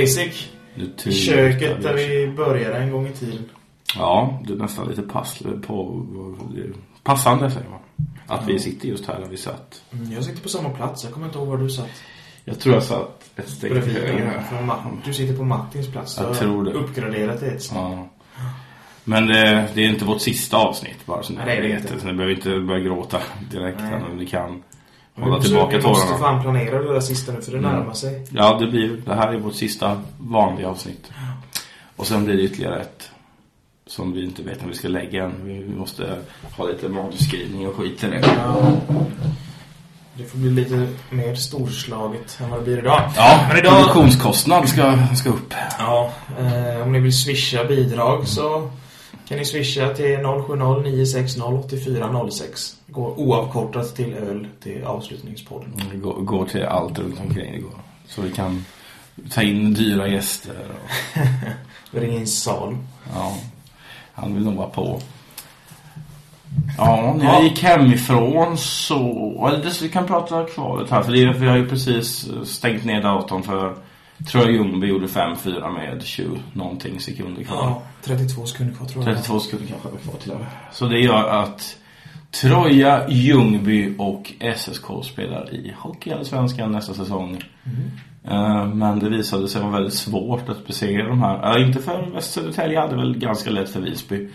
basic. Köket där vi började en gång i tiden. Ja, det är nästan lite passle på, passande säger man. Att ja. vi sitter just här där vi satt. Mm, jag sitter på samma plats. Jag kommer inte ihåg var du satt. Jag tror jag satt ett steg högre. Du sitter på Martins plats. Jag tror det. Uppgraderat det ett ja. Men det, det, är inte vårt sista avsnitt bara så Nej, det är det inte. Så ni behöver inte börja gråta direkt ni kan hålla tillbaka tårarna. Vi måste fan planera det där sista nu för det mm. närmar sig. Ja, det blir det här är vårt sista vanliga avsnitt. Och sen blir det ytterligare ett som vi inte vet när vi ska lägga än. Vi måste ha lite manusskrivning och skit till det. Ja. Det får bli lite mer storslaget än vad det blir idag. Ja, men idag... produktionskostnad ska, ska upp. Ja, eh, om ni vill swisha bidrag så kan ni swisha till 070 960 8406. Går oavkortat till öl till avslutningspodden. Det går, går till allt runt omkring det går. Så vi kan ta in dyra gäster. Och... Ringa in sal. Ja, han vill nog vara på. Ja, när jag gick hemifrån så... Eller vi kan prata kvalet här. För det, vi har ju precis stängt ner datorn för... Tror jag Ljungby gjorde 5-4 med 20 någonting sekunder kvar. Ja, 32 sekunder kvar tror jag. 32 sekunder kanske var kvar till och med. Så det gör att Troja, Ljungby och SSK spelar i Hockeyallsvenskan nästa säsong. Mm. Men det visade sig vara väldigt svårt att besegra de här. Inte för Väst Södertälje hade väl ganska lätt för Visby.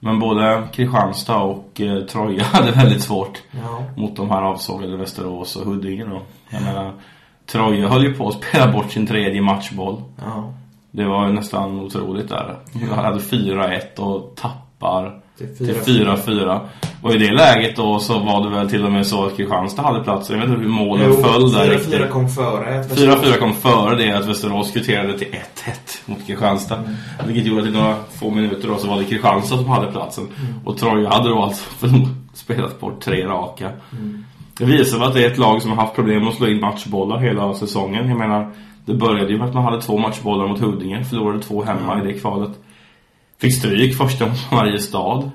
Men både Kristianstad och eh, Troja hade väldigt svårt ja. mot de här avsågade Västerås och Huddinge då. Jag ja. menar, Troja höll ju på att spela bort sin tredje matchboll. Ja. Det var ju nästan otroligt där. De hade 4-1 och tappar till 4-4. Och i det läget då så var det väl till och med så att Kristianstad hade plats. Jag vet inte hur målen jo, föll där. 4-4 kom före. 4-4 kom före det att Västerås kvitterade till 1-1 mot Kristianstad. Mm. Vilket gjorde att i några få minuter då så var det Kristianstad som hade platsen. Mm. Och Troja hade då alltså spelat bort tre raka. Mm. Det visar att det är ett lag som har haft problem att slå in matchbollar hela säsongen. Jag menar, det började ju med att man hade två matchbollar mot Huddinge. Förlorade två hemma i det kvalet. Fick stryk första mot Mariestad.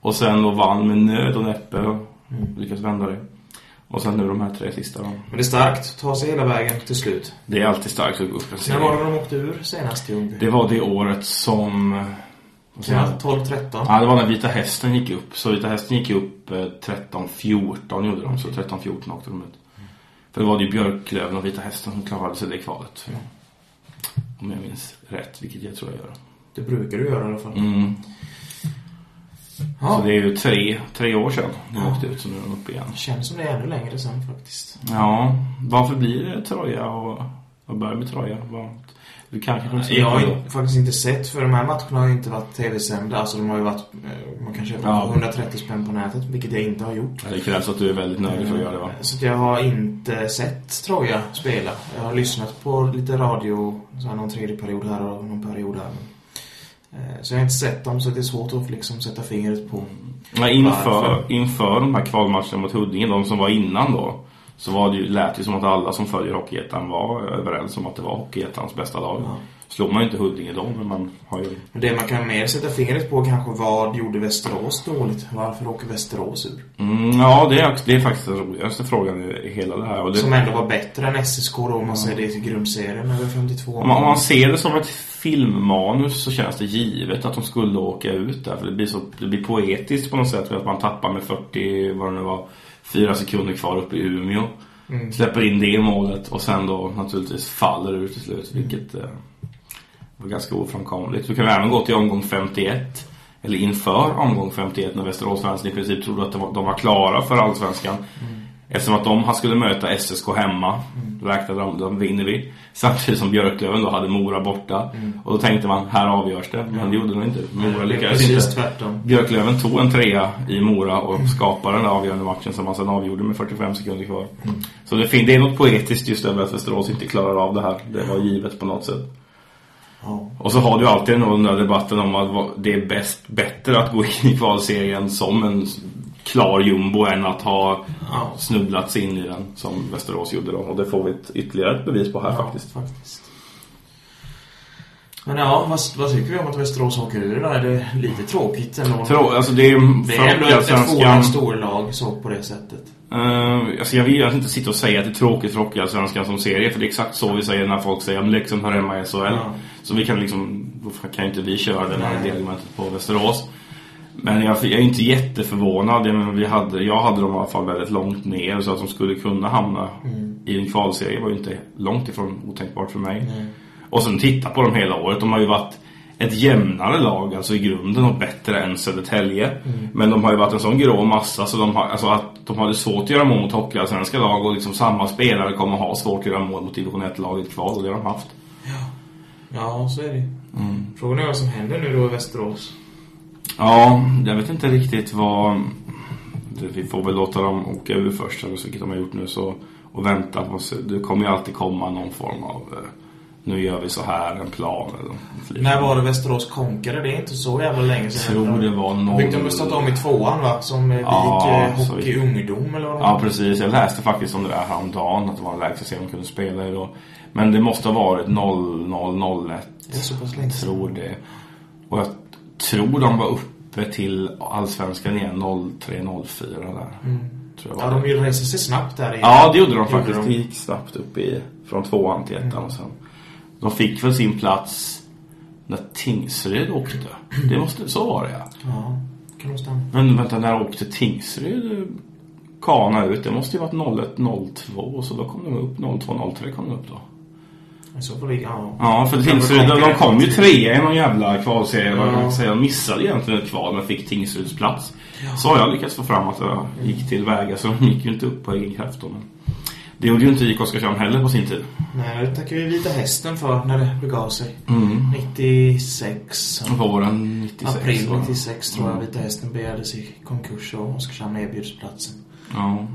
Och sen då vann med nöd och näppe och mm. lyckas vända det. Och sen nu de här tre sista då. Men det är starkt att ta sig hela vägen till slut. Det är alltid starkt att gå upp När var det de åkte ur senast Ljungby? Det var det året som... Ja, 12-13? Ja, det var när Vita Hästen gick upp. Så Vita Hästen gick upp 13-14 gjorde de. Så 13-14 åkte de ut. För det var det ju Björklöven och Vita Hästen som klarade sig det kvalet. Mm. Om jag minns rätt, vilket jag tror jag gör. Det brukar du göra i alla fall. Mm. Ja. Så det är ju tre, tre år sedan de ja. åkte ut så nu är de uppe igen. Det känns som det är ännu längre sedan faktiskt. Ja, varför blir det Troja och, och börja med Troja? Var, du kanske kommer Jag har ju faktiskt inte sett, för de här matcherna har ju inte varit tv-sända. Alltså de har ju varit, eh, man kan köpa ja. 130 spänn på nätet, vilket jag inte har gjort. Det krävs att du är väldigt nöjd för att göra det va? Så jag har inte sett Troja spela. Jag har lyssnat på lite radio, så här någon tredje period här och någon period här. Eh, så jag har inte sett dem så det är svårt att liksom sätta fingret på. Ja, inför, inför de här kvalmatcherna mot Huddinge, de som var innan då, så var det ju, lät det som att alla som följer Hockeyettan var överens om att det var Hockeyettans bästa lag. Ja. Slog man ju inte Huddinge då, men man har ju... Det man kan mer sätta fingret på kanske vad gjorde Västerås dåligt? Varför åker Västerås ur? Mm, ja, det är, det är faktiskt den roligaste frågan i hela det här. Och det... Som ändå var bättre än SSK då, om man säger det till grundserien över 52. Om man, om man ser det som ett filmmanus så känns det givet att de skulle åka ut där. För det blir, så, det blir poetiskt på något sätt. För att man tappar med 40, vad det nu var, fyra sekunder kvar uppe i Umeå. Mm. Släpper in det målet och sen då naturligtvis faller ut till slut. Vilket eh, var ganska ofrånkomligt. Så kan vi även gå till omgång 51. Eller inför omgång 51 när Västerås i princip trodde att de var klara för allsvenskan. Mm. Eftersom att de skulle möta SSK hemma. Mm. Då räknade de, då vinner vi. Samtidigt som Björklöven då hade Mora borta. Mm. Och då tänkte man, här avgörs det. Men det gjorde de inte. Mora lyckades inte. Tvärtom. Björklöven tog en trea i Mora och mm. skapade den där avgörande matchen som man sedan avgjorde med 45 sekunder kvar. Mm. Så det, det är något poetiskt just över att Västerås inte klarar av det här. Det var givet på något sätt. Och så har du alltid den där debatten om att det är bäst, bättre att gå in i kvalserien som en klar jumbo än att ha ja. snubblats in i den som Västerås gjorde då. Och det får vi ett ytterligare ett bevis på här ja, faktiskt. faktiskt. Men ja, vad, vad tycker vi om att Västerås åker ur det där? Är det lite tråkigt ändå? Trå alltså det är, det är ändå ett, ett storlag så på det sättet. Uh, alltså jag vill ju inte sitta och säga att det är tråkigt för Hockeyallsvenskan som serie. För det är exakt så vi säger när folk säger att Leksand hör hemma i SHL. Ja. Så vi kan liksom, då kan ju inte vi köra det här argumentet på Västerås. Men jag, jag, är inte jätteförvånad. Jag, vi hade, jag hade dem i alla fall väldigt långt ner så att de skulle kunna hamna mm. i en kvalserie var ju inte långt ifrån otänkbart för mig. Mm. Och sen titta på dem hela året. De har ju varit ett jämnare lag, alltså i grunden och bättre än Södertälje. Mm. Men de har ju varit en sån grå massa så de har, alltså att de hade svårt att göra mål mot hockeyallsvenska lag och liksom samma spelare kommer ha svårt att göra mål mot division 1-laget kval och det har de haft. Ja, ja så är det. Mm. Frågan är vad som händer nu då i Västerås. Ja, jag vet inte riktigt vad... Vi får väl låta dem åka ur först, vilket de har gjort nu. Så, och vänta på Det kommer ju alltid komma någon form av... Eh, nu gör vi så här, en plan. Eller När var det Västerås konkade? Det är inte så jävla länge sedan. Jag tror det var noll... Fick de stått om i tvåan va? Som ja, gick eh, hockey ungdom eller vad Ja, precis. Jag läste faktiskt om det där häromdagen. Att det var en lägsta serie de kunde spela i då. Men det måste ha varit 0-0-0-1. Det är så pass länge Jag tror det. Och jag tror de var uppe till Allsvenskan igen 03-04 där. Mm. Tror jag ja, de resa sig snabbt där. Igen. Ja, det gjorde de faktiskt. De gick snabbt upp i, från tvåan till ettan mm. och sen. De fick väl sin plats när Tingsryd åkte. Det måste, så var det ja. Ja, kan stämma. Men vänta, när åkte Tingsryd kana ut? Det måste ju varit 01-02 så då kom de upp 02-03 kom de upp då. Så får det, ja. ja, för Tingsryd, de, de kom ju trea i någon jävla kvalserie. Ja. De missade egentligen ett kval men fick Tingsryds plats. Ja. Så har jag lyckats få fram att det gick till väga så de gick ju inte upp på egen kraft då. Men det gjorde ju inte IK Oskarshamn heller på sin tid. Nej, det tackar vi Vita Hästen för när det begav sig. Mm. 96. Våren 96. April 96 tror jag mm. Vita Hästen begärdes i konkurs och Oskarshamn erbjuds platsen. Ja.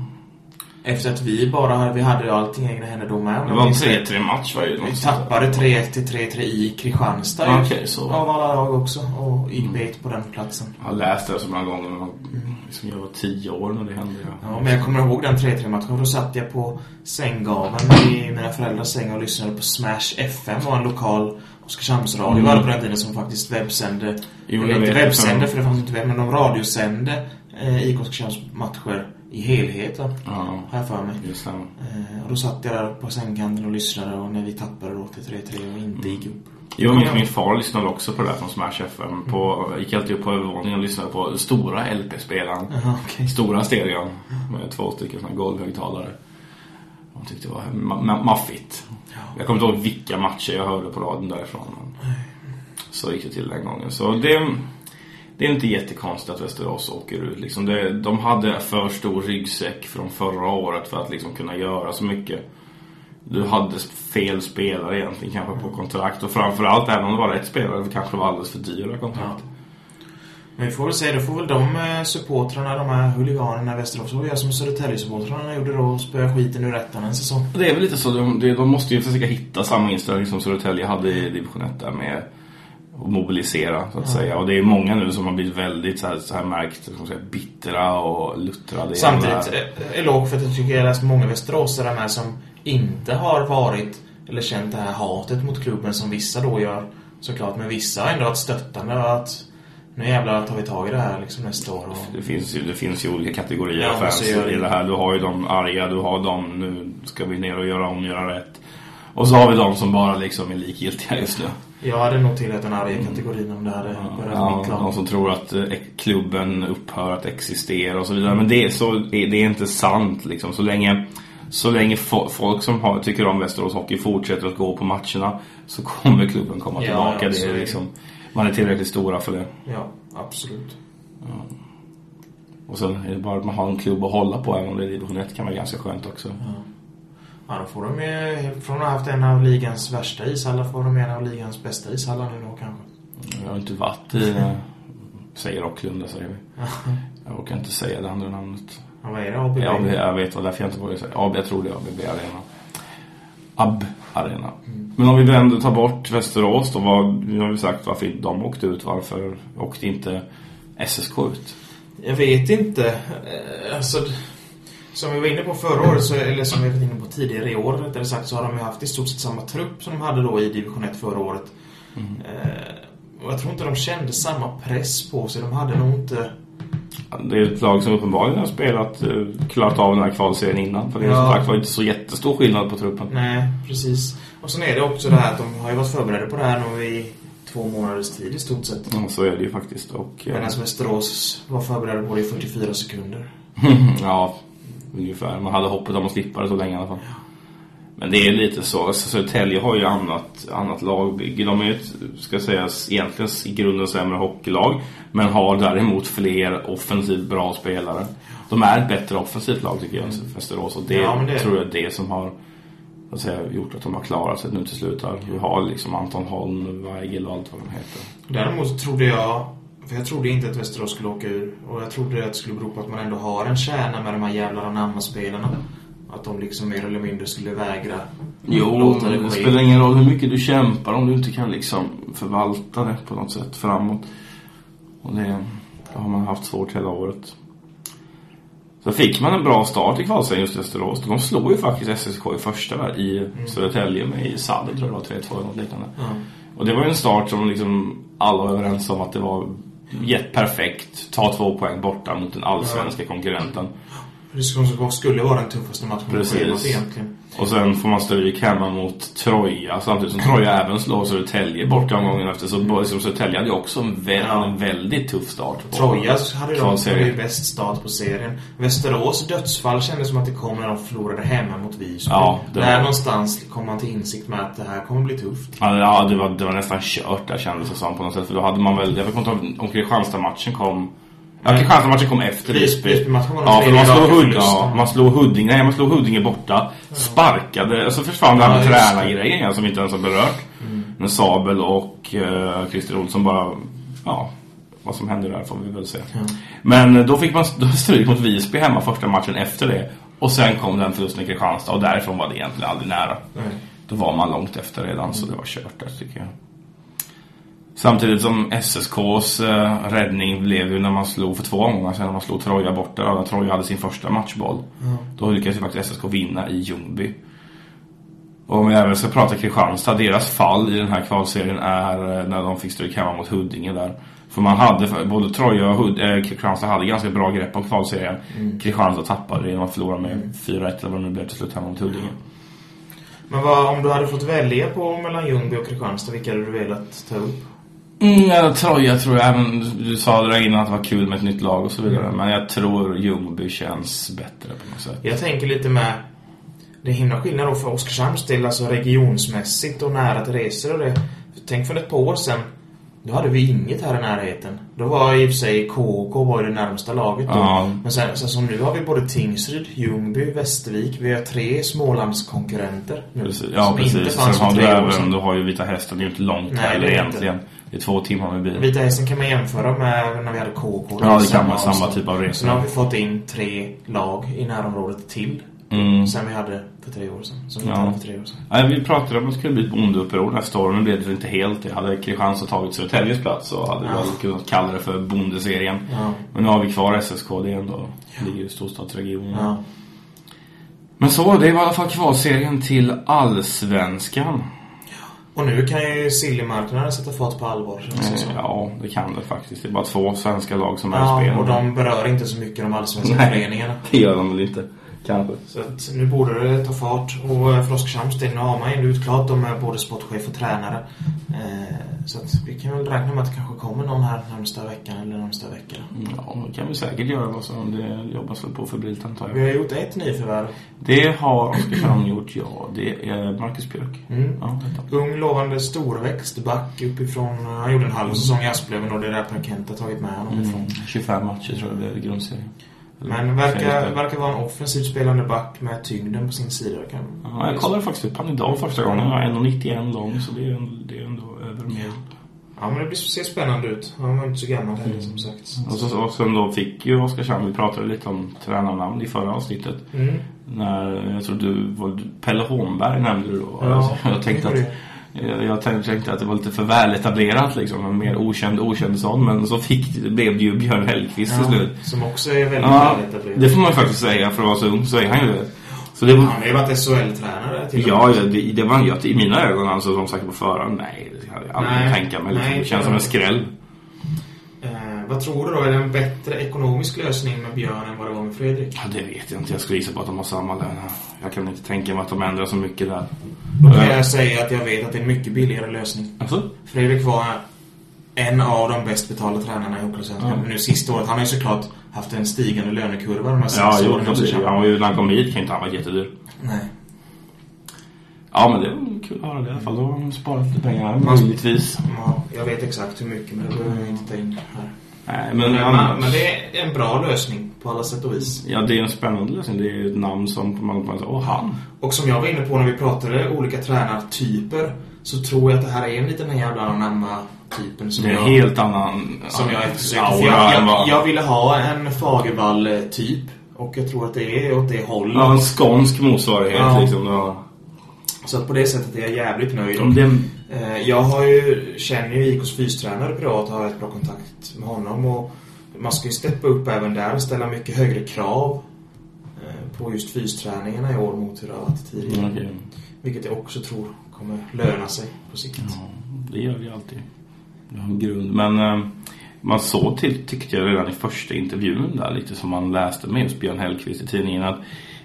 Efter att vi bara vi hade allting i egna händer då med. Det var en 3-3 match var ju Vi tappade 3-1 till 3-3 i Kristianstad. Okej, okay, så. Av alla lag också. Och gick bet mm. på den platsen. Jag har läst det så många gånger. Mm. Liksom jag var 10 år när det hände. Ja. ja, men jag kommer ihåg den 3-3 matchen. Då satt jag på sänggaveln i mina föräldrars säng och lyssnade på Smash FM. var en lokal Oskarshamnsradio. Mm. var det på den tiden som faktiskt webbsände. Jo, eller inte webbsände för det fanns inte webb. Men de radiosände eh, IK Oskarshamns matcher i helheten. Ja, här för mig. Just det. Eh, och då satt jag där på sängkanten och lyssnade och när vi tappade då till 3-3 och inte gick upp. Jo, min, min far lyssnade också på det där från Smash FM. På, mm. Gick alltid upp på övervåningen och lyssnade på stora LP-spelaren. okay. Stora stereon med två stycken såna golvhögtalare. De tyckte det var ma maffigt. Ja. Jag kommer inte ihåg vilka matcher jag hörde på radion därifrån. Men så gick det till den gången. Så det det är inte jättekonstigt att Västerås åker ut. Liksom det, de hade för stor ryggsäck från förra året för att liksom kunna göra så mycket. Du hade fel spelare egentligen kanske på kontrakt. Och framförallt även om det var rätt spelare det kanske var alldeles för dyra kontrakt. Ja. Men vi får väl säga, då får väl de eh, supportrarna, de här huliganerna i Västerås, göra som Södertälje-supportrarna gjorde då och spöa skiten ur rättan en säsong. Det är väl lite så, de, de måste ju försöka hitta samma inställning som Södertälje hade i division 1 där med och mobilisera så att ja. säga. Och det är många nu som har blivit väldigt så här, så här märkt som säga, bittra och luttrade. Samtidigt är låg för att jag tycker jag läst många västeråsare med som inte har varit eller känt det här hatet mot klubben som vissa då gör såklart. Men vissa har ändå ett stöttande och att nu jävlar tar vi tag i det här liksom nästa år. Och... Det, finns ju, det finns ju olika kategorier ja, fans i det här. Du har ju de arga, du har de nu ska vi ner och göra om, göra rätt. Och så har vi de som bara liksom är likgiltiga just nu. Jag hade nog tillhört den arga kategorin om det hade börjat ja, mitt lag. De som tror att eh, klubben upphör att existera och så vidare. Men det är, så, det är inte sant liksom. Så länge, så länge folk som har, tycker om Västerås Hockey fortsätter att gå på matcherna så kommer klubben komma tillbaka. Ja, det är liksom, man är tillräckligt stora för det. Ja, absolut. Ja. Och sen är det bara att man har en klubb att hålla på även om det är division 1 kan vara ganska skönt också. Ja. Ja, då får de ju, från att ha haft en av ligans värsta ishallar får de en av ligans bästa ishallar nu då kanske. Jag har inte varit i, säger Rocklunda säger vi. jag orkar inte säga det andra namnet. Ja, vad är det? ABB? Ja, jag vet vad därför jag inte vågar säga. AB, jag tror det är ABB Arena. AB Arena. Mm. Men om vi vänder tar bort Västerås då, vad, nu har vi sagt varför de åkte ut. Varför åkte inte SSK ut? Jag vet inte. Eh, alltså som vi var inne på förra året, så, eller som vi var inne på tidigare i år rättare sagt, så har de ju haft i stort sett samma trupp som de hade då i division 1 förra året. Mm. Eh, och jag tror inte de kände samma press på sig. De hade nog inte Det är ett lag som uppenbarligen har spelat, eh, klarat av den här kvalserien innan. För det är Ja. som sagt var inte så jättestor skillnad på truppen. Nej, precis. Och sen är det också det här att de har ju varit förberedda på det här nu i två månaders tid i stort sett. Ja, så är det ju faktiskt. Och, eh, Medan Västerås var förberedda på det i 44 sekunder. ja, ungefär. Man hade hoppet om att slippa det så länge i alla fall. Men det är lite så. Alltså, Södertälje har ju annat, annat lagbygge. De är ju ett, ska sägas, egentligen i grunden sämre hockeylag. Men har däremot fler offensivt bra spelare. De är ett bättre offensivt lag tycker jag än Västerås. Och det, Ja, det- tror jag är det som har så att säga, gjort att de har klarat sig nu till slut. här. Vi har liksom Anton Holm, Weigel och allt vad de heter. Däremot trodde jag, för jag trodde inte att Västerås skulle åka ur. Och jag trodde att det skulle bero på att man ändå har en kärna med de här jävla Anamma-spelarna. Att de liksom mer eller mindre skulle vägra Jo, det ske. spelar ingen roll hur mycket du kämpar om du inte kan liksom förvalta det på något sätt framåt. Och det, det har man haft svårt hela året. Så fick man en bra start i kvalserien just i Västerås. De slog ju faktiskt SSK i första i Södertälje med i Sadel tror jag det var 3-2 eller något liknande. Ja. Och det var ju en start som liksom alla var överens om att det var jätt perfekt. Ta två poäng borta mot den allsvenska konkurrenten. Det som skulle vara den tuffaste matchen Precis. schemat egentligen. Och sen får man stryk hemma mot Troja samtidigt som Troja även slår Södertälje borta omgången efter. Så liksom Södertälje hade ju också en, vä- Ja. en väldigt tuff start. på Troja hade ju bäst start på serien. Västerås dödsfall kändes som att det kom när de förlorade hemma mot Visby. Ja, Där var- någonstans kom man till insikt med att det här kommer bli tufft. Ja, det, var, det var nästan kört där kändes det som på något sätt. För då hade man väl, jag vet inte om Kristianstad-matchen kom... Ja, Kristianstad-matchen kom efter Visby. Visby-matchen var den Ja, för man slog, Hud, ja, man slog Huddinge, nej man slog Huddinge borta. Sparkade, och så försvann här med Ja, just det. tränargrejen igen, som inte ens har berört. Med Sabel och uh, Christer Olsson bara, ja, vad som hände där får vi väl se. Ja. Men eh, då fick man då stryk mot Visby hemma första matchen efter det. Och sen kom den förlusten i Kristianstad och därifrån var det egentligen aldrig nära. Nej. Då var man långt efter redan så det var kört där tycker jag. Samtidigt som SSKs eh, räddning blev ju när man slog för två omgångar sedan när man slog Troja borta. När Troja hade sin första matchboll. Då lyckades ju faktiskt SSK vinna i Ljungby. Och om vi även ska prata Kristianstad, deras fall i den här kvalserien är eh, när de fick stryk hemma mot Huddinge där. För man hade, både Troja och Hud, eh, Kristianstad hade ganska bra grepp om kvalserien. Kristianstad tappade genom att förlora med 4-1 eller vad det nu blev till slut hemma mot Huddinge. Men vad, om du hade fått välja på mellan Ljungby och Kristianstad, vilka hade du velat ta upp? Mm, ja, Troja tror jag, även du sa det där innan att det var kul med ett nytt lag och så vidare. Men jag tror Ljungby känns bättre på något sätt. Jag tänker lite med... Det är himla skillnad då för Oskarshamns del, alltså regionsmässigt och nära till resor och det. Tänk för ett par år sedan. Då hade vi inget här i närheten. Då var i och för sig KK var det närmsta laget då. Ja. Men sen, sen som nu har vi både Tingsryd, Ljungby, Västervik. Vi har tre Smålandskonkurrenter nu. Precis. Ja, som precis. inte Sen har du även, du har ju Vita Hästen, det är ju inte långt Nej, heller är inte. egentligen. Det är två timmar med bil. Vita Hästen kan man jämföra med när vi hade KK. Ja, det kan man. Samma typ av resa. Så nu har vi fått in tre lag i närområdet till. Mm. Sen vi hade för tre år sedan. Som vi Ja. hade för tre år sedan. Nej, vi pratade om att det skulle bli ett bondeuppror nästa år. Blev det inte helt det. Hade Kristianstad tagit Södertäljes plats så hade vi Ja. väl kunnat kalla det för bondeserien. Ja. Men nu har vi kvar SSK, det är ändå, ligger i storstadsregionen. Ja. Men så, det var i alla fall kvalserien till Allsvenskan. Och nu kan ju sillymarknaden sätta fart på allvar. Eh, Ja, det kan det faktiskt. Det är bara två svenska lag som är Ja, spel. och de berör inte så mycket de allsvenska föreningarna. Det gör de väl inte. Kanske. Så att nu borde det ta fart. Och eh, för Oskarshamns del, nu har man ju utklart dem med både sportchef och tränare. Eh, så att vi kan väl räkna med att det kanske kommer någon här närmsta veckan eller närmsta veckan. Ja, det kan vi säkert göra. Som det jobbas väl på febrilt antar Vi jag. har gjort ett nyförvärv. Det har Oskarshamn gjort, ja. Det är Marcus Björk. Mm. Ja. Ung, lovande, storväxt back uppifrån. eh, Han gjorde en halv säsong i Asplöven och det är där Per Kent har tagit med honom ifrån. Mm, 25 matcher tror jag det är i grundserien. Men verkar, verkar vara en offensivt spelande back med tyngden på sin sida. Kan, Ja, jag kollade faktiskt upp han idag första gången. Han var 1,91 lång så det är, det är ändå över medel. Ja, men det ser spännande ut. Han var inte så gammal heller som sagt. Och, så, och sen då fick ju Oskarshamn, vi pratade lite om tränarnamn i förra avsnittet. Mm. När, jag tror du, var, Pelle Holmberg nämnde du då. Ja, Alltså, jag tänkte det att jag, jag tänkte, att det var lite för väletablerat liksom. En mer okänd, okänd sån. Men så fick, blev det ju Björn Hellkvist till Ja, slut. som också är väldigt Ja, väletablerad. det får man faktiskt säga. För att vara så ung så är han ju det. Så det var... Han har ju varit SHL-tränare till Ja, det, det var jag, i mina ögon alltså som sagt på förhand. Nej, det hade jag aldrig Nej, tänka mig. Liksom. Det känns som en skräll. Vad tror du då? Är det en bättre ekonomisk lösning med Björn än vad det var med Fredrik? Ja, det vet jag inte. Jag skulle gissa på att de har samma lön. Jag kan inte tänka mig att de ändrar så mycket där. Då kan jag säga att jag vet att det är en mycket billigare lösning. Alltså? Fredrik var en av de bäst betalda tränarna i Hockeyallsvenskan. Ja. Men nu sista året, han har ju såklart haft en stigande lönekurva de här sex Ja, jo, åren. precis. Han var ju, när han kom hit kan inte han vara jättedyr. Nej. Ja, men det var kul att höra det i alla fall. Då har de sparat lite pengar, möjligtvis. Ja, jag vet exakt hur mycket, men det behöver jag inte ta in här. Nej, Men, men, men, men det är en bra lösning på alla sätt och vis. Ja, det är en spännande lösning. Det är ett namn som man bara säger, åh han. Och som jag var inne på när vi pratade olika tränartyper så tror jag att det här är en liten den jävla anamma-typen som Det är en jag... helt annan som jag eftersökte. Jag, jag, jag ville ha en Fagervall-typ. Och jag tror att det är åt det hållet. Ja, en skånsk motsvarighet Ja. liksom. Ja. Så att på det sättet är jag jävligt nöjd. Om Eh, Jag har ju, känner ju IKs fystränare privat och har ett bra kontakt med honom. Och man ska ju steppa upp även där och ställa mycket högre krav eh, på just fysträningarna i år mot hur det har varit tidigare. okej. Vilket jag också tror kommer löna sig på sikt. Ja, det gör det alltid. Det har en grund. Men eh, man såg till, tyckte jag redan i första intervjun där lite som man läste med just Björn Hellkvist i tidningen att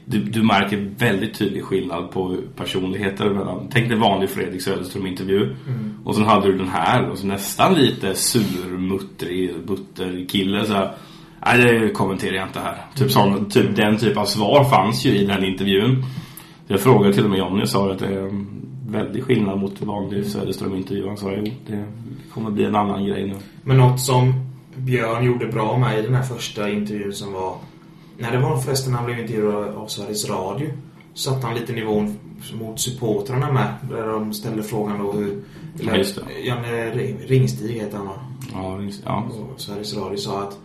du, du märker väldigt tydlig skillnad på personligheter mellan, tänk dig vanlig Fredrik Söderström-intervju och sen hade du den här och så nästan lite sur, muttrig, butterkille så här. Nej, det kommenterar jag inte här. Typ, sån, typ den typ av svar fanns ju i den intervjun. Jag frågade till och med Johnny och sa att det är en väldig skillnad mot vanlig Söderström-intervju. Han sa jo, det kommer bli en annan grej nu. Men något som Björn gjorde bra med i den här första intervjun som var... Nej, det var förresten när han blev intervjuad av Sveriges Radio. Satte han lite nivån mot supportrarna med. Där de ställde frågan då hur... Ja, just det. Janne Ringstig heter han va? Ja, ja. Och Sveriges Radio sa att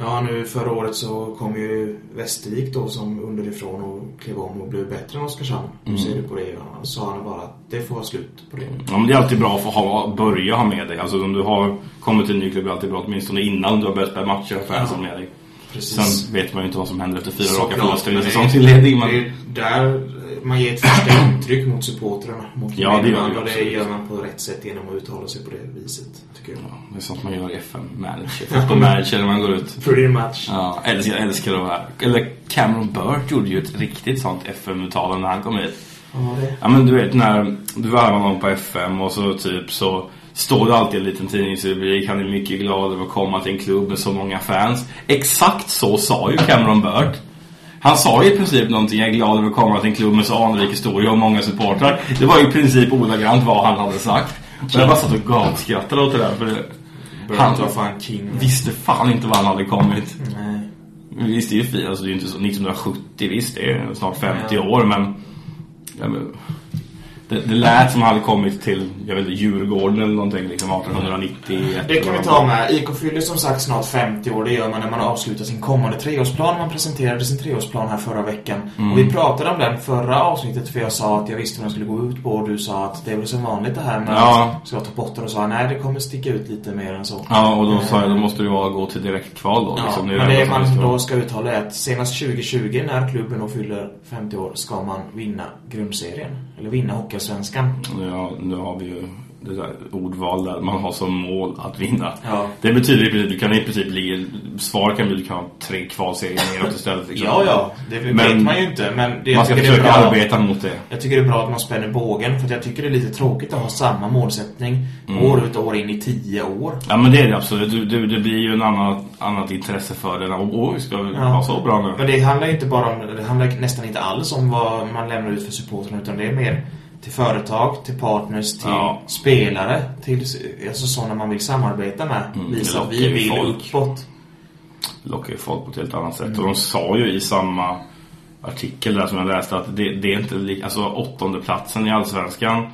Ja, nu förra året så kom ju Västervik då som underifrån och klev om och blev bättre än Oskarshamn. Hur Mm. ser du på det? Och han sa han bara att det får vara slut på det. Ja, men det är alltid bra att få ha, börja ha med dig. Alltså om du har kommit till en ny klubb är det alltid bra åtminstone innan du har börjat spela matcher och fansen med dig. Precis. Sen vet man ju inte vad som händer efter fyra raka förluster i det- säsongsinledning. Men... Det är där man ger ett första intryck mot supportrarna. Mot Ja, det gör vi Och det gör man på rätt sätt genom att uttala sig på det viset, tycker jag. Ja, det är sånt man gör i FM-manager. Fotboll-manager när man går ut. Pretty much. Ja, älskar, jag älskar de här. Eller Cameron Burt gjorde ju ett riktigt sånt FM-uttalande när han kom hit. Ja, det. Ja men du vet när du var någon på FM och så typ så står det alltid en liten tidningsrubrik. Han är mycket glad över att komma till en klubb med så många fans. Exakt så sa ju Cameron Burt. Han sa ju i princip någonting. Jag är glad över att komma till en klubb med så anrik historia och många supportrar. Det var ju i princip ordagrant vad han hade sagt. Och jag bara satt och gapskrattade åt det där. För det, han var fan king. visste fan inte var han hade kommit. Nej. Visst, det är ju fint. Alltså, det är ju inte så 1970, visst, det är snart 50 Ja. år, men... Ja, men det, det lät som han hade kommit till, jag vet inte, Djurgården eller någonting, liksom 1891. Det kan vi ta med. IK fyller som sagt snart 50 år. Det gör man när man avslutar sin kommande treårsplan. Man presenterade sin treårsplan här förra veckan. Mm. Och vi pratade om den förra avsnittet för jag sa att jag visste vad den skulle gå ut på. Och du sa att det är väl som vanligt det här med Ja. att ska jag ta bort den och sa nej det kommer sticka ut lite mer än så. Ja, och då sa jag, då måste det vara gå till direktkval då. Ja, liksom. är men det man då ska uttala är att senast 2020 när klubben då fyller 50 år ska man vinna grundserien. Eller vinna Hockeyallsvenskan. Ja, nu har vi ju ordval där man har som mål att vinna. Ja. Det betyder i princip, du kan i princip ligga, svar kan bli, du kan ha tre kvalserier neråt istället. Liksom. Ja, ja. Det vet Men man ju inte. Men det, Man ska försöka bra. arbeta mot det. Jag tycker det är bra att man spänner bågen för att jag tycker det är lite tråkigt att ha samma målsättning Mm. år ut och år in i tio år. Ja men det är det absolut. Du, du, det blir ju en annan, annat intresse för det. Och, oj, ska vi Ja. vara så bra nu? Men det handlar ju inte bara om, det handlar nästan inte alls om vad man lämnar ut för supportrarna utan det är mer till företag, till partners, till Ja. spelare, till alltså sådana man vill samarbeta med. Mm, Visa att vi vill folk. uppåt. lockar ju folk på ett helt annat sätt. Mm. Och de sa ju i samma artikel där som jag läste att det, det är inte li- alltså åttonde platsen i Allsvenskan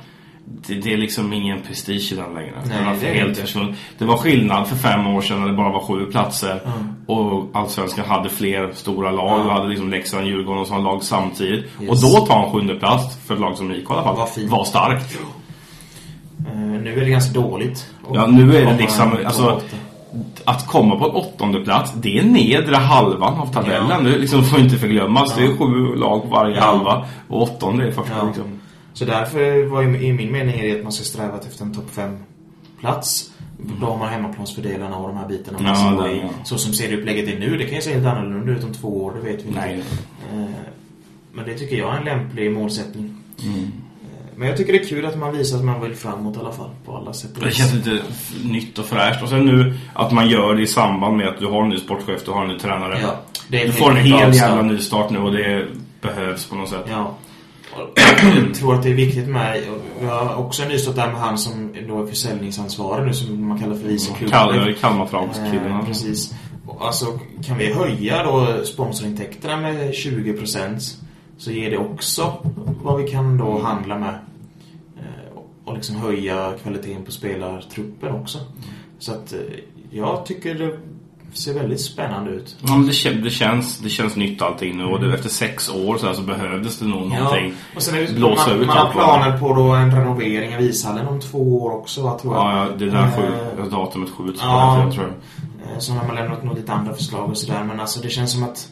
det, det är liksom ingen prestige i den längre. Nej, den det helt inte. Det var skillnad för fem år sedan när det bara var sju platser. Mm. Och Allsvenskan hade fler stora lag. Ja. Du hade liksom Leksand, Djurgården och sådana lag samtidigt. Yes. Och då ta en sjunde plats för ett lag som IK i alla fall. Fint. var starkt. Eh, nu är det ganska dåligt. Och Ja, nu är det liksom, alltså, att komma på en åttonde plats det är nedre halvan av tabellen. Ja. Det liksom får inte förglömmas. Det är sju lag på varje Ja. halva. Och åttonde är första Ja. liksom. Så därför var ju i min mening är det att man ska sträva efter en topp 5 plats. Då har man hemmaplansfördelarna och de här bitarna. Ja, det- i. ja. Så som serieupplägget är nu, det kan ju se helt annorlunda ut om två år, det vet vi inte. Nej. Eh, Men det tycker jag är en lämplig målsättning. Mm. Eh, Men jag tycker det är kul att man visar att man vill framåt i alla fall, på alla sätt Det känns lite nytt och fräscht. Och sen nu att man gör det i samband med att du har en ny sportchef, du har en ny tränare. Ja, du får en hel jävla ny start nu och det behövs på något sätt. Ja. Jag tror att det är viktigt med, vi har också en nystart där med han som då är försäljningsansvarig nu som man kallar för vice Kal klubbchef. Eh, precis. Alltså kan vi höja då sponsorintäkterna med 20% så ger det också vad vi kan då handla med. Eh, Och liksom höja kvaliteten på spelartruppen också. Så att eh, jag tycker ser väldigt spännande ut. Ja, men det, det, känns, det känns nytt allting nu och det, efter sex år så, här så behövdes det nog någonting. och sen är det, blåsa man, man har det. planer på då en renovering av ishallen om två år också va, tror jag. Ja, det där Eh, skjut, datumet skjuts på ja. tror jag. Eh, Så har man lämnat något lite andra förslag och sådär. Men alltså det känns som att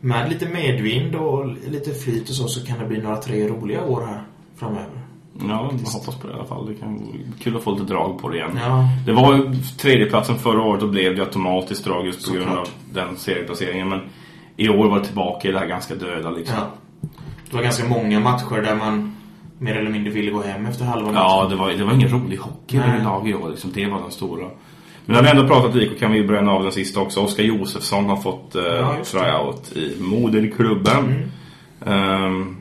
med lite medvind och lite flyt och så, så kan det bli några tre roliga år här framöver. Ja, jag hoppas på det i alla fall. Det kan kul att få lite drag på det igen. Ja. Det var ju tredjeplatsen förra året och blev det automatiskt drag just på grund Såklart. av den serieplaceringen. Men i år var det tillbaka i det här ganska döda liksom. ja. Det var ganska många matcher där man mer eller mindre ville gå hem efter halva Ja, matchen. det var, det var ingen rolig hockey överlag i år. Liksom. Det var den stora. Men när vi ändå pratat IK kan vi bränna av den sista också. Oskar Josefsson har fått eh, Ja, tryout i moderklubben. Mm.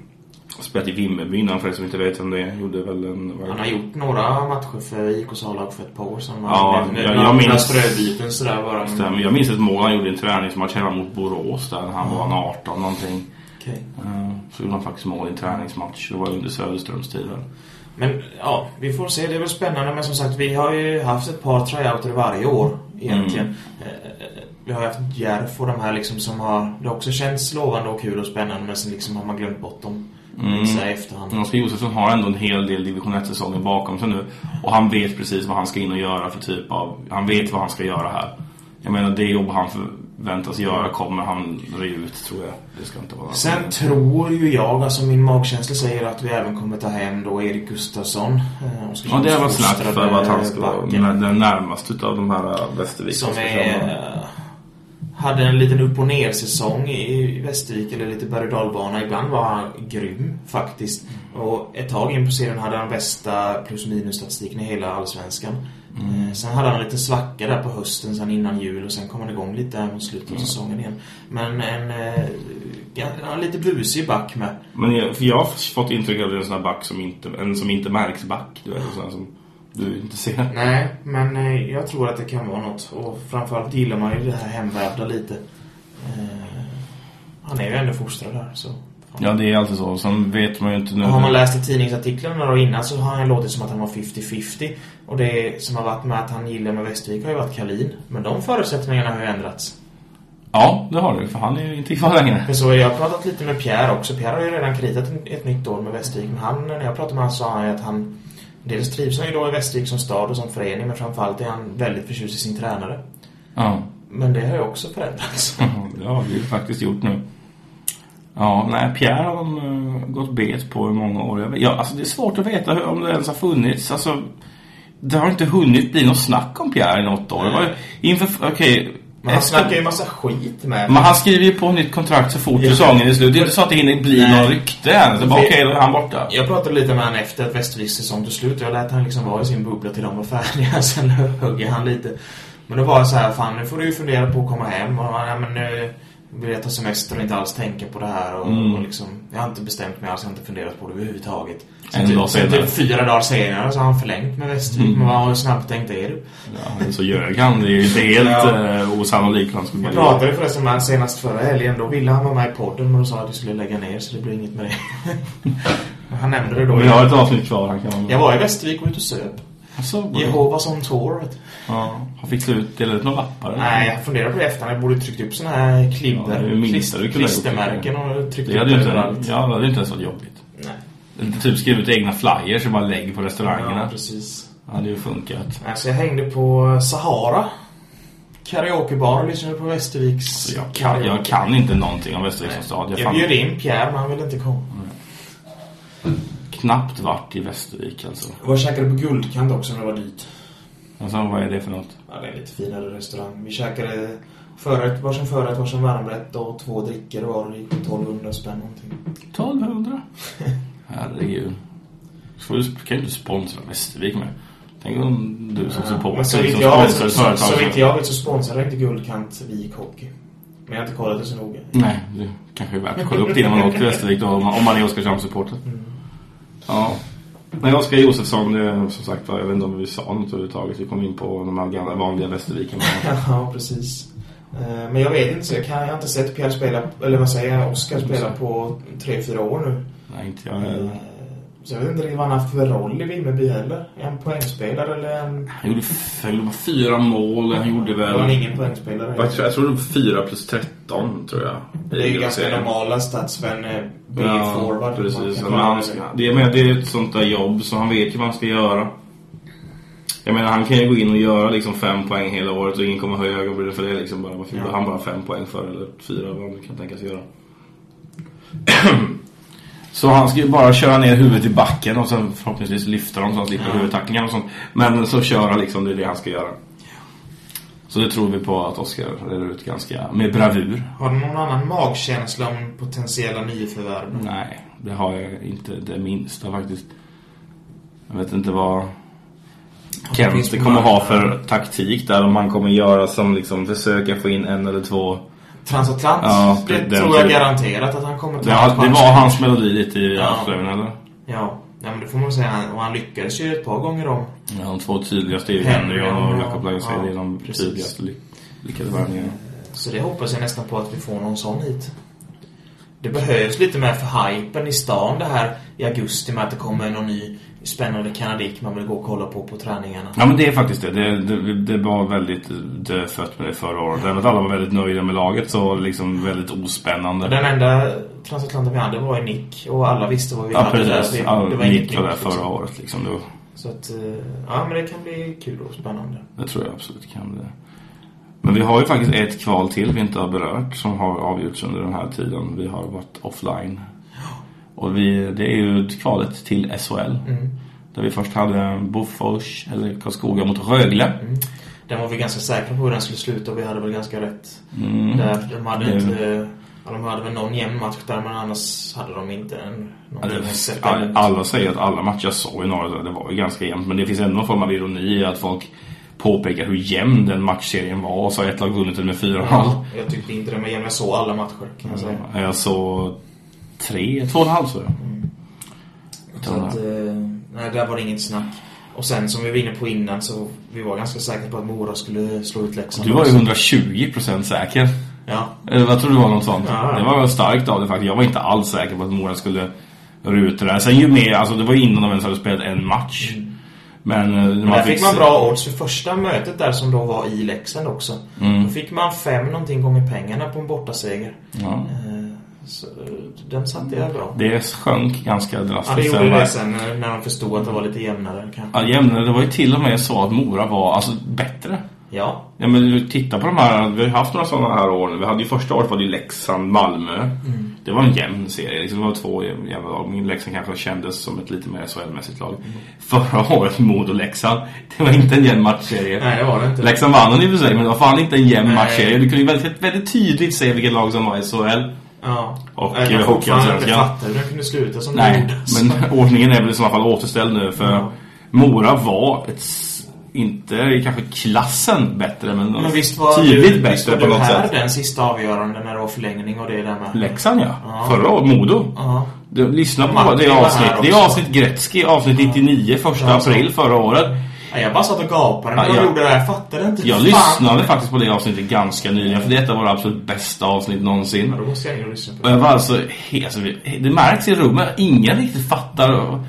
Ehm, spelat i Vimmerby innan för er som inte vet vem det är. Gjorde väl en... Han har gjort några matcher för IK Salag för ett par år sedan. Ja, jag- jag minns- ströbyten sådär bara. Stämmer. Jag minns ett mål han gjorde i en träningsmatch hemma mot Borås där han var en 18 någonting. Okej. Ehm, Så gjorde han faktiskt mål i en träningsmatch. Det var under Söderströms tid. Men ja, vi får se. Det är väl spännande. Men som sagt, vi har ju haft ett par tryouter varje år egentligen. Mm. Eh, Vi har haft Järf och de här liksom som har... Det har också känts lovande och kul och spännande men sen liksom har man glömt bort dem. Mm. Så här i efterhand. Oskar Josefsson har ändå en hel del division 1-säsonger bakom sig nu. Och han vet precis vad han ska in och göra för typ av... Han vet vad han ska göra här. Jag menar, det jobb han förväntas göra kommer han re ut, tror jag. Det ska inte vara... Sen tror ju jag, alltså min magkänsla säger att vi även kommer ta hem då Erik Gustafsson. eh, Ja, det var snack för att han ska vara den närmaste utav de här Västervik. Som är, hade en liten upp och ner säsong i Västervik eller lite berg och. Ibland var han grym faktiskt. Och ett tag in på serien hade han bästa plus minus statistiken i hela allsvenskan. Mm. Eh, Sen hade han en liten svacka där på hösten sen innan jul och sen kom han igång lite mot slutet av Mm. säsongen igen. Men en eh, en lite busig back med. Men jag, för jag har fått intryck av att det är en sån här back som inte, en som inte märks back. Du vet, en sån som du inte ser. Nej, men eh, jag tror att det kan vara något. Och framförallt gillar man ju det här hemvävda lite. Eh, han är ju ändå fostrad här så. Ja, det är alltid så. Sen vet man ju inte nu. Och har man läst i tidningsartiklarna då innan så har han låtit som att han var 50-50. Och det som har varit med att han gillar med Västervik har ju varit Kalin. Men de förutsättningarna har ju ändrats. Ja, det har du. För han är ju inte kvar längre. För så jag har pratat lite med Pierre också. Pierre har ju redan kritat ett, ett nytt år med Västervik. Men han, när jag pratade med honom sa han ju att han... Dels trivs han ju då i Västervik som stad och som förening. Men framförallt är han väldigt förtjust i sin tränare. Ja. Men det har ju också förändrats. Det har vi ju faktiskt gjort nu. Ja, nej, Pierre har de uh, gått bet på i många år. Ja, alltså det är svårt att veta hur, om det ens har funnits. Alltså, det har inte hunnit bli något snack om Pierre i något år. Det var inför, okej. Men han efter- snackar ju massa skit med Men han skriver ju på nytt kontrakt så fort Ja. säsongen är slut. Det är inte så att det hinner bli Nej. någon rykte än. Så bara, okej, då är han borta. Jag pratade lite med honom efter att Västerviks säsong tog slut. Jag lät han liksom vara i sin bubbla till de var färdiga. Sen högg han lite. Men då var jag så här, fan nu får du ju fundera på att komma hem. Och ja, men nu vill jag ta semester och inte alls tänka på det här. Och, Mm. och liksom, jag har inte bestämt mig alls, jag har inte funderat på det överhuvudtaget. En Sen typ, sen typ fyra dagar senare så har han förlängt med Västervik. Mm. Men vad snabbtänkt är du? Ja, så ljög han. Det är ju inte helt Ja. ja. osannolikt att han skulle Jag pratade förresten med honom senast förra helgen. Då ville han vara med i podden men då sa att vi skulle lägga ner så det blir inget med det. han nämnde det då. Vi har ett avsnitt kvar. Han kan Jag var i Västervik och ute och söp. Alltså, Jehovas on tour. ja, han fick slut, delade ut några lappar. eller? Nej, jag funderar på det efter. Jag borde tryckt upp såna här Ja, det minsta klist- ha gjort. klistermärken och tryckt Det upp inte, överallt. ja, det hade inte ens varit jobbigt. Nej. Eller typ skrivit egna flyers och bara lägg på restaurangerna. Ja, precis. Det hade ju funkat. Alltså, jag hängde på Sahara. Karaokebar och lyssnade på Västerviks Så jag, kan, jag kan inte någonting om Västervik som stad. Jag Jag bjöd in Pierre, men han ville inte komma. Knappt varit i Västervik alltså. Jag var käkade på Guldkant också när det var dyrt. Alltså, vad är det för något? Ja, det är en lite finare restaurang. Vi käkade förrätt, varsin förrätt, varsin varmrätt och två drickor var i 1200 spänn någonting. 1200? Herregud. Så du, kan ju inte sponsra Västervik med. Tänk om du som supporter Men så vitt jag så, vitt jag vet så sponsrar inte Guldkant Vik Hockey. Men jag har inte kollat det så noga. Nej, det kanske är värt att kolla upp det innan man åker till Västervik då, om man, om man är Oskarshamns-supporter. Ja. Nej, Oskar Josefsson, som sagt var, jag vet inte om vi sa något överhuvudtaget. Vi kom in på de här gamla vanliga Västerviken. Ja, precis. Eh, Men jag vet inte, så jag, kan, jag har inte sett Pierre spela, eller vad säger jag, Oskar spela på tre fyra år nu. Nej, inte jag Eh, heller. Så jag vet inte vad han har haft för roll i Vimmerby heller. Är han poängspelare eller en... Han gjorde, f- han gjorde bara fyra mål. Han gjorde Var han väl... ingen poängspelare? Jag tror, jag tror det var fyra plus 13, tror jag. Det är ju ganska serien. normala stats för en eh, Ja, B-forward. precis. Man kan Men klara han, det. jag menar, det är ett sånt där jobb så han vet ju vad han ska göra. Jag menar, han kan ju gå in och göra liksom fem poäng hela året och ingen kommer höja ögonbrynen för det. Liksom bara, varför Ja. han bara fem poäng för eller fyra, vad han kan tänkas göra. så han ska ju bara köra ner huvudet i backen och sen förhoppningsvis lyfta dem så han slipper Ja. huvudtacklingar och sånt. Men så köra liksom, det är det han ska göra. Så det tror vi på att Oskar reder ut ganska med bravur. Har du någon annan magkänsla om potentiella nyförvärv? Nej, det har jag inte det minsta faktiskt. Jag vet inte vad Kent finns kommer ha för taktik där. Om man kommer göra som liksom försöka få in en eller två. Transatlant? Ja, det den tror jag typen. garanterat att han kommer ta. Ja, det var hans melodi lite i Ja. avslöjningen eller? Ja, ja men det får man säga. Och han lyckades ju ett par gånger om. Ja, de två tydligaste är ju Henry och och- Jakob Lagosé. ja, det är de precis. tydligaste ly- lyckade värvningarna. Så det hoppas jag nästan på att vi får någon sån hit. Det behövs lite mer för hypen i stan det här i augusti med att det kommer någon ny spännande kanadik man vill gå och kolla på på träningarna. Ja men det är faktiskt det. Det, det, det var väldigt dödfött med det förra året. Även att alla var väldigt nöjda med laget så var det liksom väldigt ospännande. Den enda transatlanten vi hade var ju Nick och alla visste vad vi Ja hade där. precis. Det, Ja, det var Nick var där nytt, förra liksom. året liksom. Var, Så att, eh, ja men det kan bli kul och spännande. det tror jag absolut kan det. Men vi har ju faktiskt ett kval till vi inte har berört som har avgjorts under den här tiden. Vi har varit offline. Och vi, det är ju kvalet till SHL. Mm. Där vi först hade Bofors eller Karlskoga mot Rögle. Mm. Den var vi ganska säkra på hur den skulle sluta och vi hade väl ganska rätt. Mm. Där, de hade Det- inte... Ja, de hade väl någon jämn match där men annars hade de inte en... Att sätta all-. Alla säger att alla matcher jag såg i norra det var ju ganska jämnt. Men det finns ändå någon form av ironi i att folk påpekar hur jämn den matchserien var. Och så har ett lag vunnit den med 4-0. Ja, jag tyckte inte det, men jag såg alla matcher kan jag säga. Jag såg tre, två och en halv så jag. Så att, eh, nej, där var det inget snack. Och sen som vi var inne på innan så vi var ganska säkra på att Mora skulle slå ut Leksand. Du var ju också. 120% säker. Ja. Eller vad tror du var något sånt? Ja. Det var starkt av det faktiskt. Jag var inte alls säker på att Mora skulle ruta det där. Sen ju mer, alltså det var innan de ens hade spelat en match. Men, eh, Men där fick man bra odds för första mötet där som då var i Leksand också. Mm. Då fick man fem någonting gånger pengarna på en bortaseger. Ja. Eh, Så, eh, den satte jag bra. Det sjönk ganska Ja, drastiskt. det Sen gjorde det sen när när de förstod att det var lite jämnare kanske. Ja, jämnare. Det var ju till och med så att Mora var alltså bättre. Ja. Ja, men du tittar på de här. Vi har haft några sådana här år. Vi hade ju första året var det Leksand, Malmö. Mm. Det var en jämn serie. Liksom, det var två jämna lag. Leksand kanske kändes som ett lite mer SHL-mässigt lag. Mm. Förra året, Modo-Leksand. Det var inte en jämn matchserie. Nej, det var det inte. Leksand vann i och för sig, men det var fan inte en jämn Nej. matchserie. Du kunde ju väldigt, väldigt tydligt se vilket lag som var i SHL. Ja. Och, jag kan fortfarande inte fatta hur den kunde sluta som den Nej, gjorde. Så- men ordningen är väl i så fall återställd nu för Ja. Mora var ett, inte kanske klassen bättre men, Men visst var tydligt du, visst bättre var på något här sätt. den sista avgörande när det var förlängning och det där med? Leksand ja. Ja. Förra året, Modo. Ja. Du, lyssna på Martin det var här avsnitt. Det är avsnitt Gretzky, avsnitt 99, första april förra året. Ja, jag bara satt och gapade när Ja, jag- gjorde det här. Jag fattade inte. Jag Fan. lyssnade faktiskt på det avsnittet ganska nyligen för det är ett av våra absolut bästa avsnitt någonsin. Ja, då måste jag och lyssna på Och det. jag var alltså, alltså det märks i rummet, ingen riktigt fattar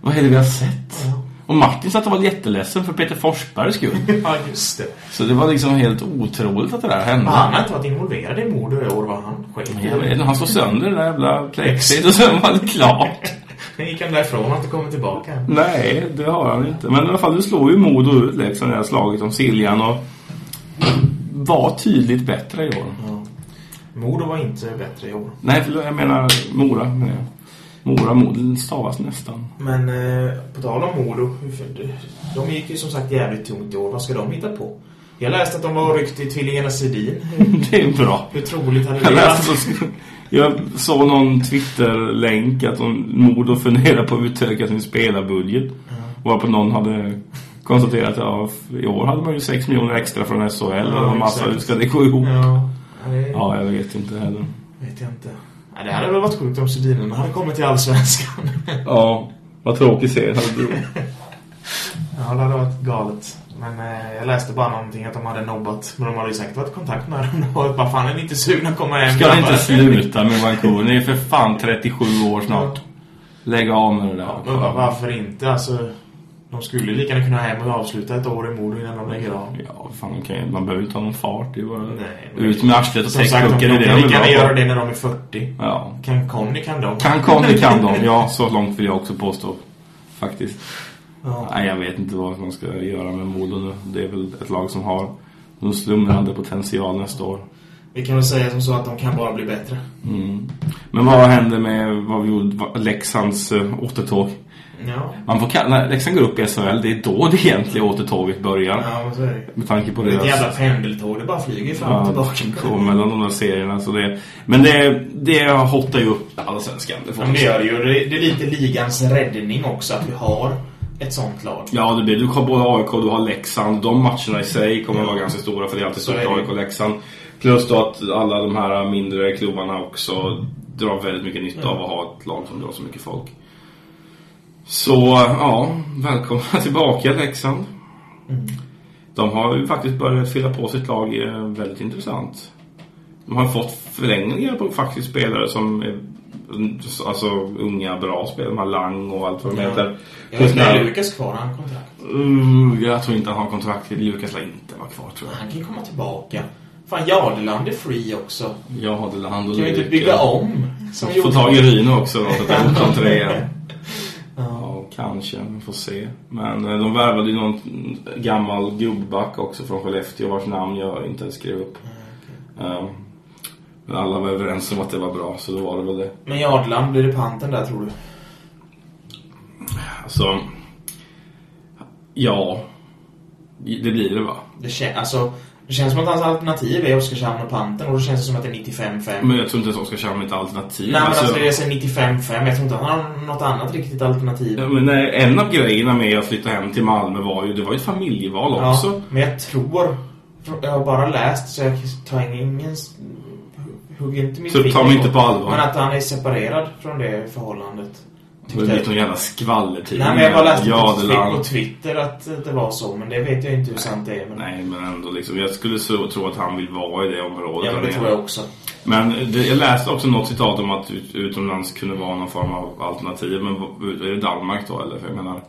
vad är det vi har sett. Och Martin satt och var jätteledsen för Peter Forsbergs skull. Ja, just det. Så det var liksom helt otroligt att det där hände. Han har inte varit involverad i mord och i år, var han? I Jag vet han slog sönder det där jävla plexit och sen var det klart. Sen gick han därifrån och inte kommit tillbaka. Nej. Det har han inte. Men i alla fall, du slår ju Modo ut liksom det här slaget om Siljan och var tydligt bättre i år. Ja. Modo var inte bättre i år. Nej, jag menar Mora. menar jag. Mora Modo stavas nästan. Men eh, på tal om Modo, de gick ju som sagt jävligt tungt i år. Vad ska de hitta på? Jag läste att de var ryckt i tvillingarna Sedin. Det är bra. Hur troligt hade det varit? jag såg någon Twitter-länk att de, Modo funderar på att utöka sin spelarbudget. Varpå någon hade konstaterat att ja, i år hade man ju 6 miljoner extra från SHL. Ja, och massa, hur ska det gå ihop? Ja, det Ja, jag vet inte heller. vet jag inte. Ja, det hade väl varit sjukt om Sedinen hade kommit till Allsvenskan. Ja, vad tråkig serie hade du. Ja, det hade varit galet. Men eh, jag läste bara någonting att de hade nobbat. Men de hade ju säkert varit i kontakt med dem. Och bara fan är ni inte sugna att komma hem? Ska ni inte grabbar?" sluta med Vancouver? Ni är för fan 37 år snart. Lägg av med det där. Men va- varför inte? Alltså, de skulle lika gärna kunna hem och avsluta ett år i Modo innan de lägger av. Ja, fan, okay. man behöver ju inte ha någon fart. Det bara Nej, men- ut med arslet och de, täckpucken. de är kan de lika är gärna göra det när de är 40. Ja. Kan Conny kan de. Kan Conny kan de. Ja, så långt vill jag också påstå. Faktiskt. Ja. Nej, jag vet inte vad man ska göra med Modo nu. Det är väl ett lag som har en slumrande potential nästa år. Vi kan väl säga som så att de kan bara bli bättre. Mm. Men vad händer med vad vi gjorde, Leksands uh, återtåg? Ja, Man får kalla, när Leksand går upp i SHL, det är då det egentliga återtåget börjar. ja så är det. Med tanke på Det är ett jävla pendeltåg. Det bara flyger fram och Ja, tillbaka. kom mellan de där serierna. Så det, men det, det hottar ju upp allsvenskan. Det får Ja, det gör det ju. Det, det är lite ligans räddning också att vi har ett sånt lag. Ja, det blir, du har både AIK och du har Leksand. De matcherna i sig kommer vara ganska stora för det är alltid stort. AIK och Leksand. Plus då att alla de här mindre klubbarna också drar väldigt mycket nytta av att ha ett lag som drar så mycket folk. Så, ja, välkomna tillbaka Leksand. Mm. De har ju faktiskt börjat fylla på sitt lag eh, väldigt intressant. De har fått förlängningar på faktiskt spelare som är alltså unga bra spelare. De har Lang och allt vad de Ja. heter. Är Lukas kvar? Han har kontrakt. Uh, jag tror inte han har kontrakt. Lukas lär inte vara kvar tror jag. Han kan ju komma tillbaka. Fan, Jardeland är free också. Jag har Deland och Kan vi inte bygga om? Som Få tag i Ryno också då, så att tre igen. Ja. Kanske. Vi får se. Men eh, de värvade ju någon gammal gubbback också från Skellefteå vars namn jag inte ens skrev upp. Eh, Men alla var överens om att det var bra, så då var det väl det. Men Jardeland, blir det panten där tror du? Alltså... Ja. Det blir det va? Det, kän, alltså, det känns som att hans alternativ är Oskarshamn och panten och då känns det som att det är 95-5. Men jag tror inte att Oskarshamn är ett alternativ. Nej men Alltså- alltså det är så 95-5. Jag tror inte att han har något annat riktigt alternativ. Ja, men nej, en av grejerna med att flytta hem till Malmö var ju, det var ju ett familjeval också. Ja, men jag tror... Jag har bara läst så jag tar ingen... Hugger inte mitt Så ta mig inte på allvar. Men att han är separerad från det förhållandet. Det har blivit någon jävla skvallertidning. Nej men jag bara läste ja, på, land. på Twitter att det var så. Men det vet jag inte hur sant det är. Men, Nej, men ändå liksom. Jag skulle så, tro att han vill vara i det området. ja men det tror jag också. Men det, jag läste också något citat om att ut, utomlands kunde vara någon form av alternativ. Men är det Danmark då eller? För jag menar...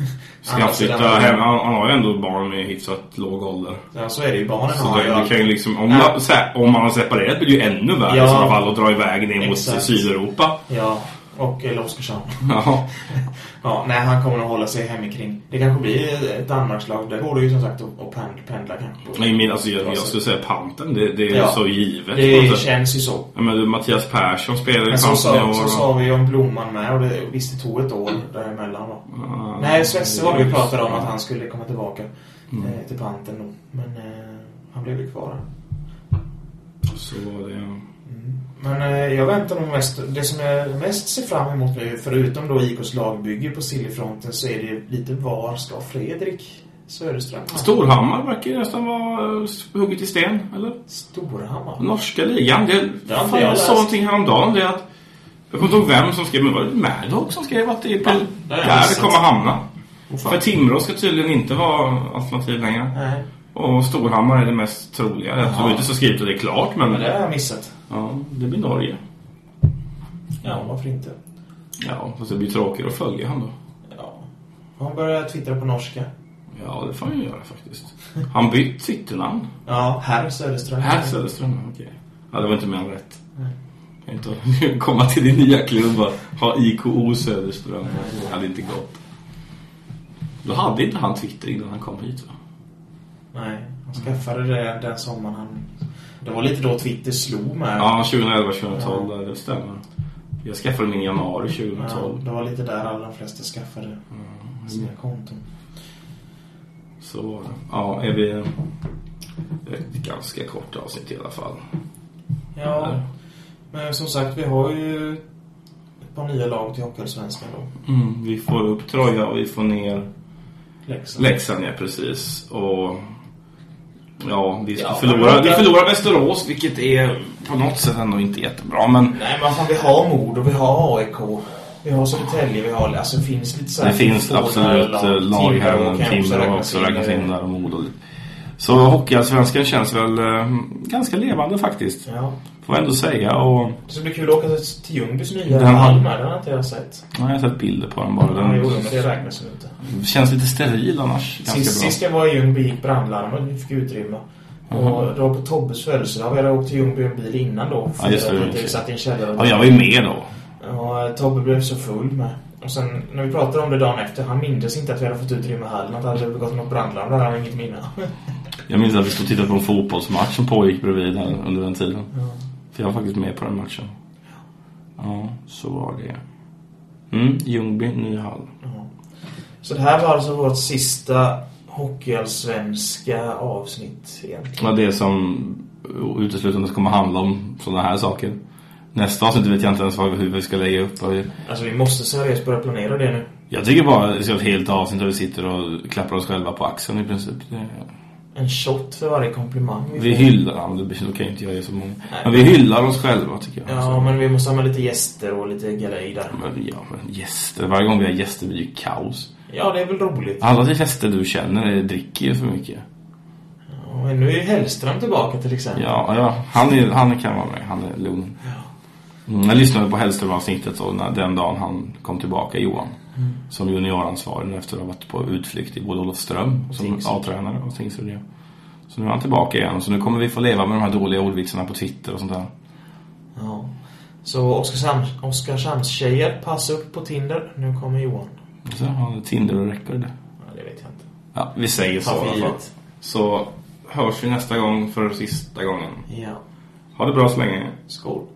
Ska Andra han? Han, har ju ändå barn med hyfsat låg ålder. Ja så är det ju. Barnen Så har det, ju kan liksom, om, Ja. man, här, om man har separerat blir det ju ännu värre Ja. i sådana fall att dra iväg ner mot. Sydeuropa. Ja. Och eller Oskarshamn. Ja. Ja, nej, han kommer att hålla sig hemikring. Det kanske blir ett Danmarkslag. Där går det ju som sagt att pendla, pendla kanske. Nej, men alltså, jag, jag skulle säga panten. Det, det är Ja. så givet. Det känns ju så. Ja, men Mattias Persson spelar i Men så panten i sa, år. så sa vi om Blomman med och det, visst det tog ett år däremellan va? Nej, Svesse var det vi pratade om att han skulle komma tillbaka Mm. eh, till panten då. Men eh, han blev ju kvar. Så var det, ja. Men eh, jag väntar nog mest, det som jag mest ser fram emot nu, förutom då IKs lagbygge på Sillyfronten, så är det lite var ska Fredrik Söderström? Storhammar verkar ju nästan vara eh, hugget i sten, eller? Storhammar? Norska ligan. Det, Det fan, jag jag läst. såg någonting häromdagen. Det är att, jag kommer inte ihåg vem som skrev, men var det Maddock som skrev att det är på, Ja, det där det kommer hamna? Fan. För Timrå ska tydligen inte vara alternativ längre. Nej, Och Storhammar är det mest troliga. Jag tror inte så skrivet att det är klart, men, men det har jag missat. Ja, det blir Norge. Ja, varför inte? Ja, fast det blir tråkigt att följa han då. Ja. Han börjar twittra på norska. Ja, det får han ju göra faktiskt. Han bytt Twitternamn. Ja, herr Söderström. Här Söderström, okej. Ja, det var inte mer än rätt. Kan inte komma till din nya klubb och ha IKO Söderström. Det hade inte gått. Då hade inte han Twitter innan han kom hit va? Nej, han skaffade det den sommaren han... Det var lite då Twitter slog med. Ja, 2011, 2012, där, det stämmer. Jag skaffade min i januari 2012. Ja, det var lite där alla de flesta skaffade sina konton. Så. Ja, är vi ett ganska kort avsnitt i alla fall. Ja, men som sagt, vi har ju ett par nya lag till Hockeyallsvenskan då. Mm, vi får upp Troja och vi får ner Leksand. Leksand, ja precis. Och ja, vi, Ja, förlorar, vi förlorar Västerås, vilket är på något sätt ändå inte jättebra. Men Nej, men fan, vi har Modo, vi har AIK. Vi har Södertälje, vi har... Alltså det finns lite så det här... finns få absolut lag. eh, lag här. Timrå också räknas in där och Modo. Så Hockeyallsvenskan känns väl eh, ganska levande faktiskt. Ja. Får jag ändå säga. Och Det ska bli kul att åka till Ljungbys nya Den med. Den har inte jag sett. ja, jag har sett bilder på den bara. Ja, Den jo, men det räknas inte. känns lite steril annars. Sist, bra. sist jag var i Ljungby gick brandlarmet. Vi fick utrymme. Och det var på Tobbes födelsedag. Vi hade åkt till Ljungby en bil innan då. Ja, just det, lite, det. Satt i en källare. Ja, jag var ju med då. Och Tobbe blev så full med. Och sen när vi pratade om det dagen efter, han mindes inte att vi hade fått utrymme hallen. Att det hade begått något brandlarm. Det hade han inget minne. Jag minns att vi stod och tittade på en fotbollsmatch som pågick bredvid här under den tiden. Ja. För jag var faktiskt med på den matchen. Ja, så var det. Mm, Ljungby, ny hall. Ja. Så det här var alltså vårt sista hockeyallsvenska avsnitt egentligen. Ja, det som uteslutande kommer handla om sådana här saker. Nästa avsnitt vet jag inte ens vad, hur vi ska lägga upp. Alltså vi måste seriöst börja planera det nu. Jag tycker bara det ska vara ett helt avsnitt där vi sitter och klappar oss själva på axeln i princip. Det, En shot för varje komplimang vi får. hyllar, ja, men det kan ju inte jag ge så många. Men vi hyllar oss själva tycker jag. Ja, men vi måste ha med lite gäster och lite galej där. Men, ja, men gäster. Varje gång vi har gäster blir det ju kaos. Ja, det är väl roligt. Alla gäster du känner dricker ju för mycket. Och nu är ju Hellström tillbaka till exempel. Ja, ja han, är, han kan vara med. Han är lugn. Mm, jag lyssnade på Hellström-avsnittet den dagen han kom tillbaka, Johan. Som junioransvarig efter att ha varit på utflykt i både Olofström som Tingsryd. A-tränare och Tingsryd. Så nu är han tillbaka igen. Så nu kommer vi få leva med de här dåliga ordvitsarna på Twitter och sånt där. Ja. Så Oskarshamn, Oskarshamns-tjejer, passa upp på Tinder. Nu kommer Johan. Så har han Tinder och record. Ja, det vet jag inte. Ja, vi säger så i alla fall. Så hörs vi nästa gång för sista gången. Ja. Ha det bra så länge. Skål.